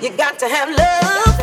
You got to have love.